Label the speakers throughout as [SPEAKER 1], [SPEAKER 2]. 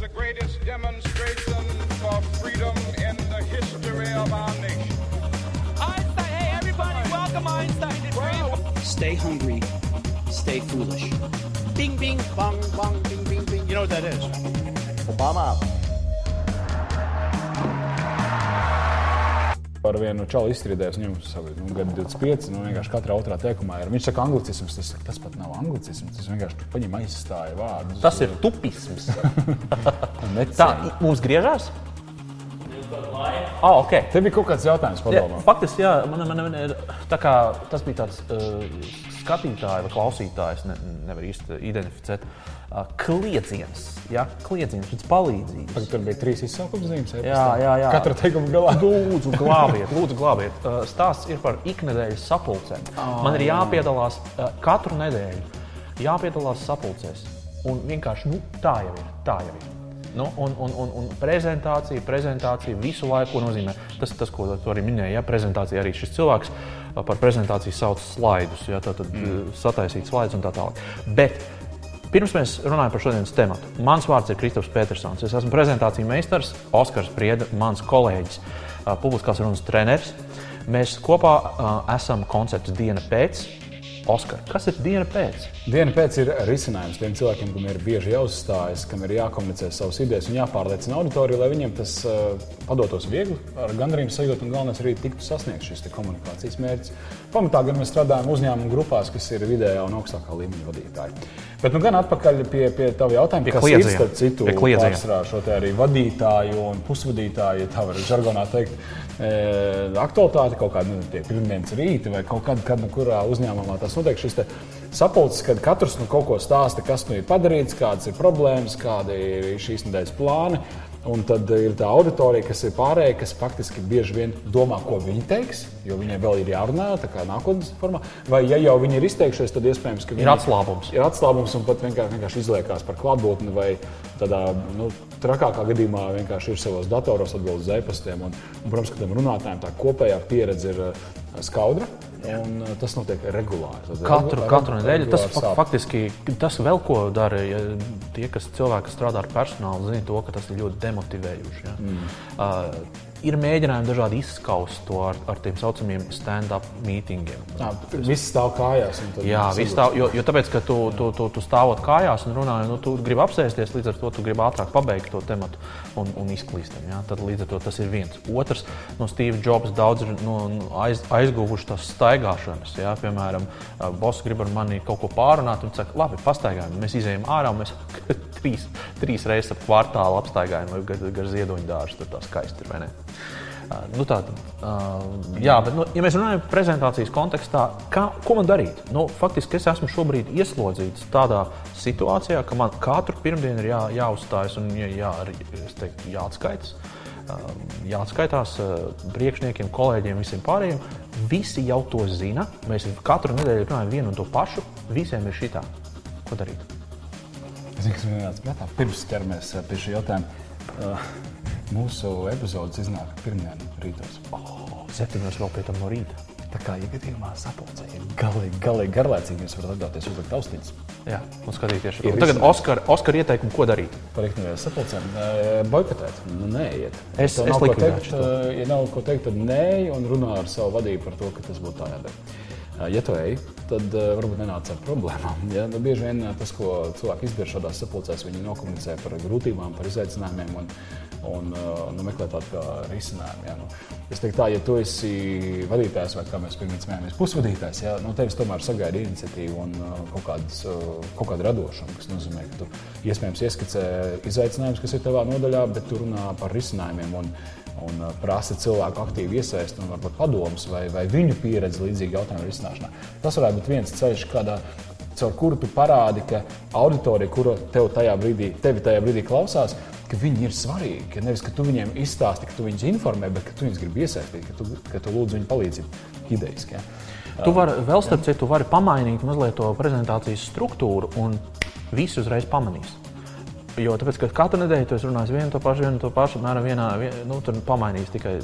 [SPEAKER 1] the greatest demonstration for freedom in the history of our nation.
[SPEAKER 2] Einstein, hey everybody, welcome Einstein to Dream.
[SPEAKER 3] Stay hungry, stay foolish. Bing, bing, bong, bong, bing, bing, bing. You know what that is?
[SPEAKER 4] Obama.
[SPEAKER 5] Ar vienu čalu izstrādājis, viņam savu nu, gadu 25, nu vienkārši katrā otrā teikumā ir. Viņš saka, anglicisms, tas, saka, tas pat nav anglicisms. Tas vienkārši paņem aizstāja vārdus.
[SPEAKER 4] Tas ir tupisms. Tā mums griežās? Ah, okay.
[SPEAKER 5] Te bija kaut kāds jautājums,
[SPEAKER 4] Jā,
[SPEAKER 5] padomā.
[SPEAKER 4] faktiski, jā, man, man, man, ir- tā kā, tas bija tāds uh, skatītājs vai klausītājs, ne, nevar īsti identificēt. Uh, kliedziens, ja? kliedziens pēc palīdzības.
[SPEAKER 5] Tagad tur bija trīs izsaukuma zīmes.
[SPEAKER 4] Jā, jā, jā.
[SPEAKER 5] Katra teikuma galā.
[SPEAKER 4] Lūdzu, glābiet, lūdzu, glābiet. Uh, Stāsts ir par iknedēļas sapulcēm. Man ir jāpiedalās uh, katru nedēļu, jāpiedalās sapulcēs. Un vienkārši nu, tā jau ir. Tā jau ir. Nu, un, un, un, un prezentācija, prezentācija visu laiku nozīmē. Tas, tas ko tu arī minēji, ja prezentācija arī šis cilvēks par prezentāciju sauc slaidus. Ja, tad mm. sataisīt slaidus un tā tālāk. Bet Pirms mēs runājam par šodienas tematu, mans vārds ir Kristofers Petersons. Es esmu prezentāciju meistars, Oskars Prieda, mans kolēģis, publiskās runas treneris. Mēs kopā uh, esam koncepts diena pēc. Oskar, kas ir diena pēc?
[SPEAKER 5] Diena pēc ir risinājums tiem cilvēkiem, kam ir bieži jāuzstājas, kam ir jākomunicē savas idejas un jāpārliecina auditorija, lai viņiem tas uh, padotos viegli, ar gandarījumu sajūtu un galvenais arī tiktu sasniegts šis komunikācijas mērķis. Pamatā gan mēs strādājam uzņēmumu grupās, kas ir vidējā un augstākā līmeņa vadītāji. Bet nu gan atpakaļ pie, pie tava jautājuma,
[SPEAKER 4] Pie
[SPEAKER 5] kas
[SPEAKER 4] kliedzējiem.
[SPEAKER 5] ir starp citu pārsvarā šo te arī vadītāju un pusvadītāju, ja tā var žargonā teikt, e, aktualitāte kaut kāda nu, tie pirmdienas rīta vai kaut kad, kad nu, kurā uzņēmumā tas notiek. Šis sapulcis, kad katrs nu, kaut ko stāsta, kas nu ir padarīts, kādas ir problēmas, kādi ir šīs nedēļas plāni. Un tad ir tā auditorija, kas ir pārējā, kas faktiski bieži vien domā, ko viņi teiks, jo viņiem vēl ir jārunā, tā kā nākotnes formā. Vai ja jau viņi ir izteikšies, tad iespējams, ka
[SPEAKER 4] Ir
[SPEAKER 5] viņi
[SPEAKER 4] atslābums.
[SPEAKER 5] ir atslābums un pat vienkārši, vienkārši izliekās par klātbūtni, vai tādā nu, trakākā gadījumā vienkārši ir savos datoros atbildēt uz e-pastiem. Un, un, protams, ka tiem runātājiem tā kopējā pieredze ir skaudra. Un, uh, tas notiek regulāri. Tad
[SPEAKER 4] Katru,
[SPEAKER 5] regu-
[SPEAKER 4] katru nedēļu tas
[SPEAKER 5] regulāri
[SPEAKER 4] fak
[SPEAKER 5] sāp.
[SPEAKER 4] faktiski tas vēl ko dara. Ja tie, kas cilvēki strādā ar personālu, zina to, ka tas ir ļoti demotivējoši. Ja? Mm. Uh, ir mēģinājumi dažādi izskaust to ar, ar tiem saucamiem stand-up mītingiem.
[SPEAKER 5] Jā, Viss stāv kājās.
[SPEAKER 4] Jā, viss tā, jo, jo tāpēc, ka tu, tu, tu, tu stāvot kājās un runāji, nu, tu gribi apsēsties, līdz ar to tu gribi ātrāk pabeigt to tematu un, un izklīstam. Ja? Tad līdz ar to tas ir viens. Otrs, no Steve Jobs daudz ir no, no aiz, aizguvuši tās staigāšanas. Ja? Piemēram, boss grib ar mani kaut ko pārunāt, un saka, labi, pastaigājam. Mēs izējām ārā un mēs trīs, trīs reizes ap kvartālu apstaigājam gar, gar ziedoņu dārstu. Tur tā skaisti ir, vai ne? Uh, Nu, tā, uh, jā, bet, nu, ja mēs runājam par prezentācijas kontekstā, kā, ko man darīt? Nu, faktiski es esmu šobrīd ieslodzīts tādā situācijā, ka man katru pirmdienu ir jā, jāuzstājas un jā, jā, teiktu, jāatskaitas. Uh, Jāatskaitās priekšniekiem, kolēģiem, visiem pārējiem. Visi jau to zina. Mēs katru nedēļu runājam vienu un to pašu. Visiem ir šī tā. Ko darīt?
[SPEAKER 5] Es zinu, kas man nāca prātā. Pirms ķeramies uh, pie šī jautājuma. Uh, mūsu epizodes iznāk pirmdien rītos.
[SPEAKER 4] Septiņos vēl pie tam no rīta.
[SPEAKER 5] Tā kā iegadījumā sapulcē ir galīgi, galīgi garlaicīgi. Jūs varat atļauties uzlikt austiņas.
[SPEAKER 4] Jā, un skatīties šo. Tagad. Oskar, Oskar ieteikumu, ko darīt.
[SPEAKER 5] Par ikdienas sapulcēm. Boikotēt. Nu, nē, iet.
[SPEAKER 4] Es- es likvidētu
[SPEAKER 5] teikt, Ja nav ko teikt, tad nē, un runā ar savu vadību par to, ka tas būtu tā jādara. Ja tu ej, tad uh, varbūt nenāc ar problēmām. Ja? Nu, bieži vien eh, tas, ko cilvēki izdarīja šādās sapulcēs, viņi nokomunicē par grūtībām, par izaicinājumiem un, un uh, nu, meklē tādu risinājumu. Ja? Nu, es teiktu, tā, ja tu esi vadītājs vai kā mēs pirms smējāmies, pusvadītājs, ja? no tevis tomēr sagaida iniciatīvu un uh, kaut, kādas, uh, kaut kādu radošumu, kas nozīmē, ka tu iespējams ieskicē izaicinājumus, kas ir tavā nodaļā, bet tu runā par risinājumiem. Un, un uh, prasa cilvēku aktīvu iesaistu un varbūt padomus vai, vai viņu pieredzi līdzīgu jautājumu risināšanā. Tas varētu būt viens ceļš, kādā, caur kuru tu parādi, ka auditorija, kura tev tajā brīdī, tevi tajā brīdī klausās, ka viņi ir svarīgi. Ka nevis, ka tu viņiem izstāsti, ka tu viņus informē, bet ka tu viņus gribi iesaistīt, ka tu, ka tu lūdzu viņu palīdzību idejiski. Ja?
[SPEAKER 4] Tu vari vēl starp citu, vari pamainīt mazliet to prezentācijas struktūru, un visi uzreiz pamanīs. Jo tāpēc, ka katru nedēļu tu esi runājis vienu to pašu, vienu to pašu, apmēram vienā, vien, nu, tur pamainīs tikai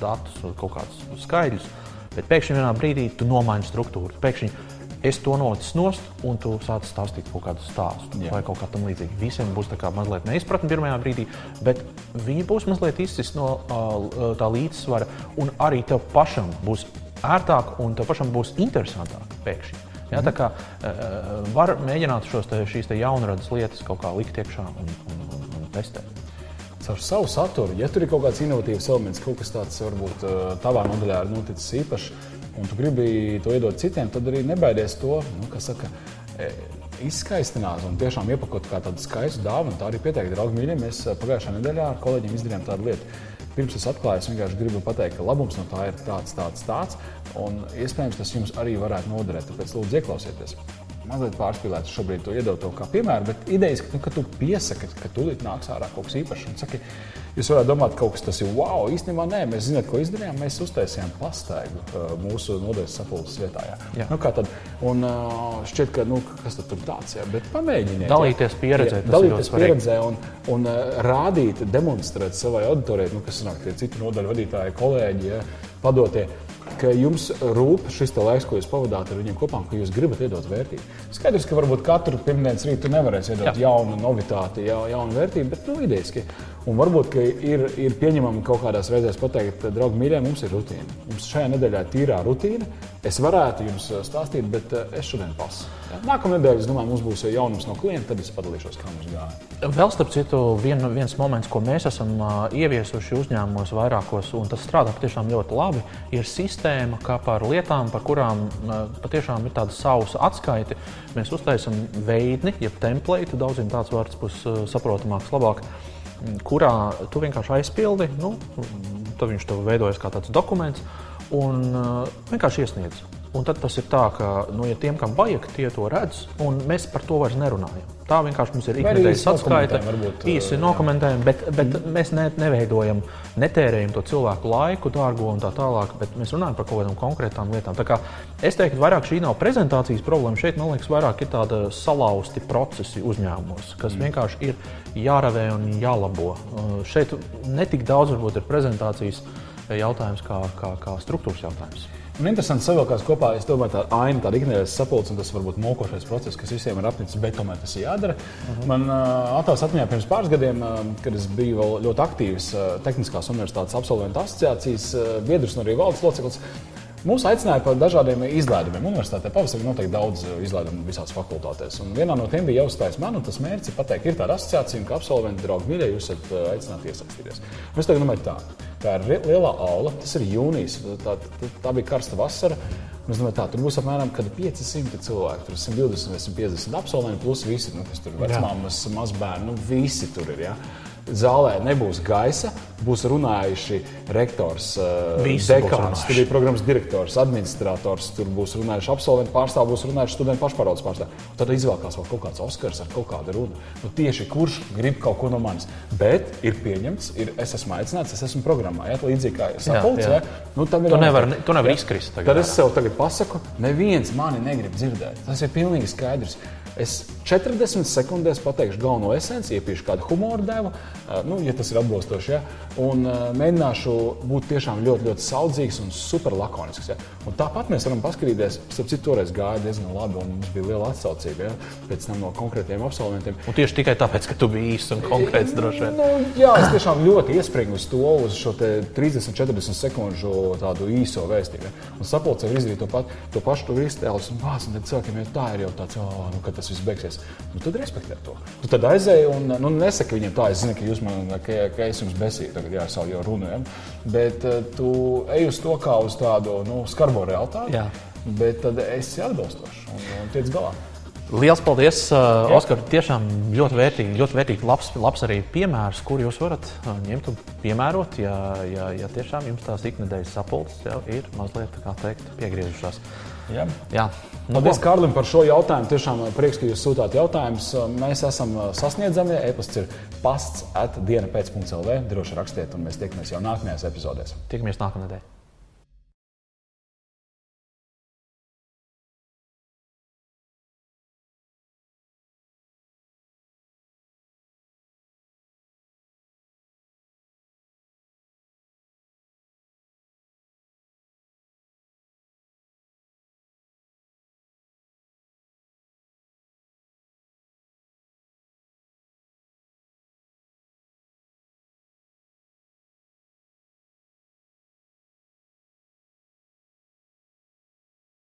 [SPEAKER 4] datus un kaut kādus skaidrus. Bet pēkšņi vienā brīdī tu nomaini struktūru. Pēkšņi es to nolicu nost, un tu sāc stāstīt kaut kādu stāstu
[SPEAKER 5] Jā.
[SPEAKER 4] vai kaut kā tam līdzīgu. Visiem būs tā kā mazliet neizpratne pirmajā brīdī, bet viņi būs mazliet izsist no uh, tā līdzsvara, un arī tev pašam būs ērtāk un tev pašam būs interesantāk pēkšņi. Ja, tā kā uh, var mēģināt šos te, šīs te jaunradas lietas kaut kā likt iekšā un, un, un, un testēt.
[SPEAKER 5] Caur savu saturu, ja tur ir kaut kāds inovatīvs elements, kaut kas tāds varbūt uh, tavā nodaļā ir noticis īpašs, un tu gribi to iedot citiem, tad arī nebaidies to, nu, kas saka, e, izskaistināt un tiešām iepakot kā tādu skaistu dāvanu. Tā arī pieteikti, draugi, mīļie. Mēs pagājušā nedēļā ar kolēģiem izdarījām tādu lietu. Pirms es atklāju, es vienkārši gribu pateikt, ka labums no tā ir tāds, tāds, tāds. Un iespējams, tas jums arī varētu noderēt. Tāpēc lūdzu, ieklausieties. Mazliet pārspīlēts šobrīd to iedot kā piemēru, bet idejas, ka, nu, ka tu piesaki, ka tūlīt nāks ārā kaut kas īpašs. Un saki, jūs varētu domāt, ka kaut kas tas ir wow. Īstenībā nē, mēs zinām, ko izdarījām. Mēs uztaisījām pastaigu uh, mūsu nodaļas sapulces vietā. Jā.
[SPEAKER 4] Jā.
[SPEAKER 5] Nu, tad? Un uh, šķiet, ka nu, kas tad tur tāds ir. Bet pamēģiniet.
[SPEAKER 4] Dalīties pieredzē,
[SPEAKER 5] Jā,
[SPEAKER 4] ir
[SPEAKER 5] dalīties pieredzē un, un uh, rādīt, demonstrēt savai auditorijai, nu, kas sanāk tie citu nodaļu vadītāji, kolēģi, ja, padotie. Ka jums rūp šis laiks, ko jūs pavadāt ar viņiem kopā, ka jūs gribat iedot vērtību. Skaidrs, ka varbūt katru pirmdienas rītu nevarēs iedot
[SPEAKER 4] Jā.
[SPEAKER 5] jaunu novitāti, ja, jaunu vērtību, bet nu, idejiski. Un varbūt ir, ir pieņemami kaut kādās reizēs pateikt, draugi, mīļie, mums ir rutīna. Mums šajā nedēļā ir tīrā rutīna. Es varētu jums uh, stāstīt, bet uh, es šodien pasu. Ja. Nākamā nedēļa, es domāju, mums būs jaunums no klienta, tad es padalīšos, kā mums gāja.
[SPEAKER 4] Vēl starp citu, vien, viens moments, ko mēs esam ieviesuši uzņēmumos vairākos, un tas strādā patiešām ļoti labi, ir sistēma, kā par lietām, par kurām patiešām ir tāda sausa atskaite. Mēs uztaisām veidni, jeb template, daudziem tāds vārds būs saprotamāks, labāk, kurā tu vienkārši aizpildi, nu, tad viņš tev veidojas kā tāds dokuments, un ā, vienkārši iesniedz. Un tad tas ir tā, ka, nu, ja tiem, kam vajag, tie to redz, un mēs par to vairs nerunājam. Tā vienkārši mums ir ikdienas
[SPEAKER 5] varbūt,
[SPEAKER 4] Īsi nokomentējam, bet, bet mm. mēs ne, neveidojam, netērējam to cilvēku laiku, dārgo un tā tālāk, bet mēs runājam par kaut kādām konkrētām lietām. Tā kā es teiktu, vairāk šī nav prezentācijas problēma. Šeit, man liekas, vairāk ir tāda salauzti procesi uzņēmumos, kas mm. vienkārši ir jāravē un jālabo. Šeit netik daudz varbūt ir prezentācijas jautājums kā, kā, kā struktūras jautājums.
[SPEAKER 5] Un interesanti savilkās kopā, es domāju, tā aina, tāda ikdienas sapulce, un tas varbūt mokošais process, kas visiem ir apnicis, bet tomēr tas jādara. Uh -huh. Man uh, atklāts atmiņā pirms pāris gadiem, uh, kad es biju vēl ļoti aktīvs uh, Tehniskās universitātes absolventu asociācijas uh, biedrs un arī valdes loceklis. Mūs aicināja par dažādiem izlaidumiem. Universitātē pavasarī notiek daudz uh, izlaidumu visās fakultātēs. Un vienā no tiem bija jāuzstājas man, un tas mērķis ir pateikt, ir tāda asociācija, ka absolventi, draugi, mīļie, jūs esat uh, aicināti iesaistīties. Es tagad domāju, tā, tā ir lielā aula, tas ir jūnijas, tā, tā, tā bija karsta vasara. Es domāju, tā, tur būs apmēram kad 500 cilvēki, tur 120 vai 150 absolventi, plus visi, nu, kas tur vecmāmas, mazbērni, nu, visi tur ir. Ja? Zālē nebūs gaisa, būs runājuši rektors, uh,
[SPEAKER 4] Visi
[SPEAKER 5] dekāns, studiju programmas direktors, administrators, tur būs runājuši absolventu pārstāvji, būs runājuši studentu pašpārvaldes pārstāvji. Tad izvēlēsies vēl kaut kāds Oskars ar kaut kādu runu. Nu, tieši kurš grib kaut ko no manis. Bet ir pieņemts, ir, es esmu aicināts, es esmu programmā. Ja? Līdzīgi kā sapulce,
[SPEAKER 4] jā.
[SPEAKER 5] ja? nu, tam ir
[SPEAKER 4] Tu nevari- tu nevari
[SPEAKER 5] Ja?
[SPEAKER 4] izkrist tagad
[SPEAKER 5] Tad es sev tagad pasaku, neviens mani negrib dzirdēt. Tas ir pilnīgi skaidrs. Es 40 sekundēs pateikšu galveno esenci, iepiešu kādu humoru devu, nu, ja tas ir atbilstoši, ja? un mēģināšu būt tiešām ļoti, ļoti saudzīgs un superlakonisks. Ja? Un tāpat mēs varam paskatīties, starp citu, toreiz gāja diezgan labi, un mums bija liela atsaucība ja? pēc tam no konkrētiem absolventiem.
[SPEAKER 4] Un tieši tikai tāpēc, ka tu biji īsts un konkrēts droši vien.
[SPEAKER 5] Nu, jā, es tiešām ļoti iespringu uz to, uz šo te 30, 40 sekundžu tādu īso vēstījumu. ja. Un sapulcē var izdarīt to, pat, to pašu, to iztēlus, un vāc, un tad cilvēkiem jau tā ir jau tāds, oh, nu, kad tas viss beigsies. Nu, tad respektē to. Tu tad aizēji un nu, nesaki viņiem tā, es zinu, ka jūs man, ka, ka es jums besīju tagad, jā, savu jau runājam, bet uh, tu ej uz to kā uz tādu, nu, skarbo realitāti.
[SPEAKER 4] Jā.
[SPEAKER 5] Bet tad esi atbilstošs un, un tiec galā.
[SPEAKER 4] Lielas paldies, uh, Oskar. Tiešām ļoti vērtīgi, ļoti vērtīgi labs, labs arī piemērs, kur jūs varat uh, ņemt un piemērot, ja, ja, ja tiešām jums tās ikdienas sapulces jau ir mazliet, kā teikt, piegriezušās.
[SPEAKER 5] Jā.
[SPEAKER 4] Jā, nu,
[SPEAKER 5] Paldies? Kārlim, par šo jautājumu. Tiešām uh, prieks, ka jūs sūtāt jautājumus. Mēs esam uh, sasniedzami. E-pasts ir pasts, atdiena pēc.CLV. Droši rakstiet, un mēs tiekamies jau nākamajās epizodēs.
[SPEAKER 4] Tiekamies nākamnedēļ.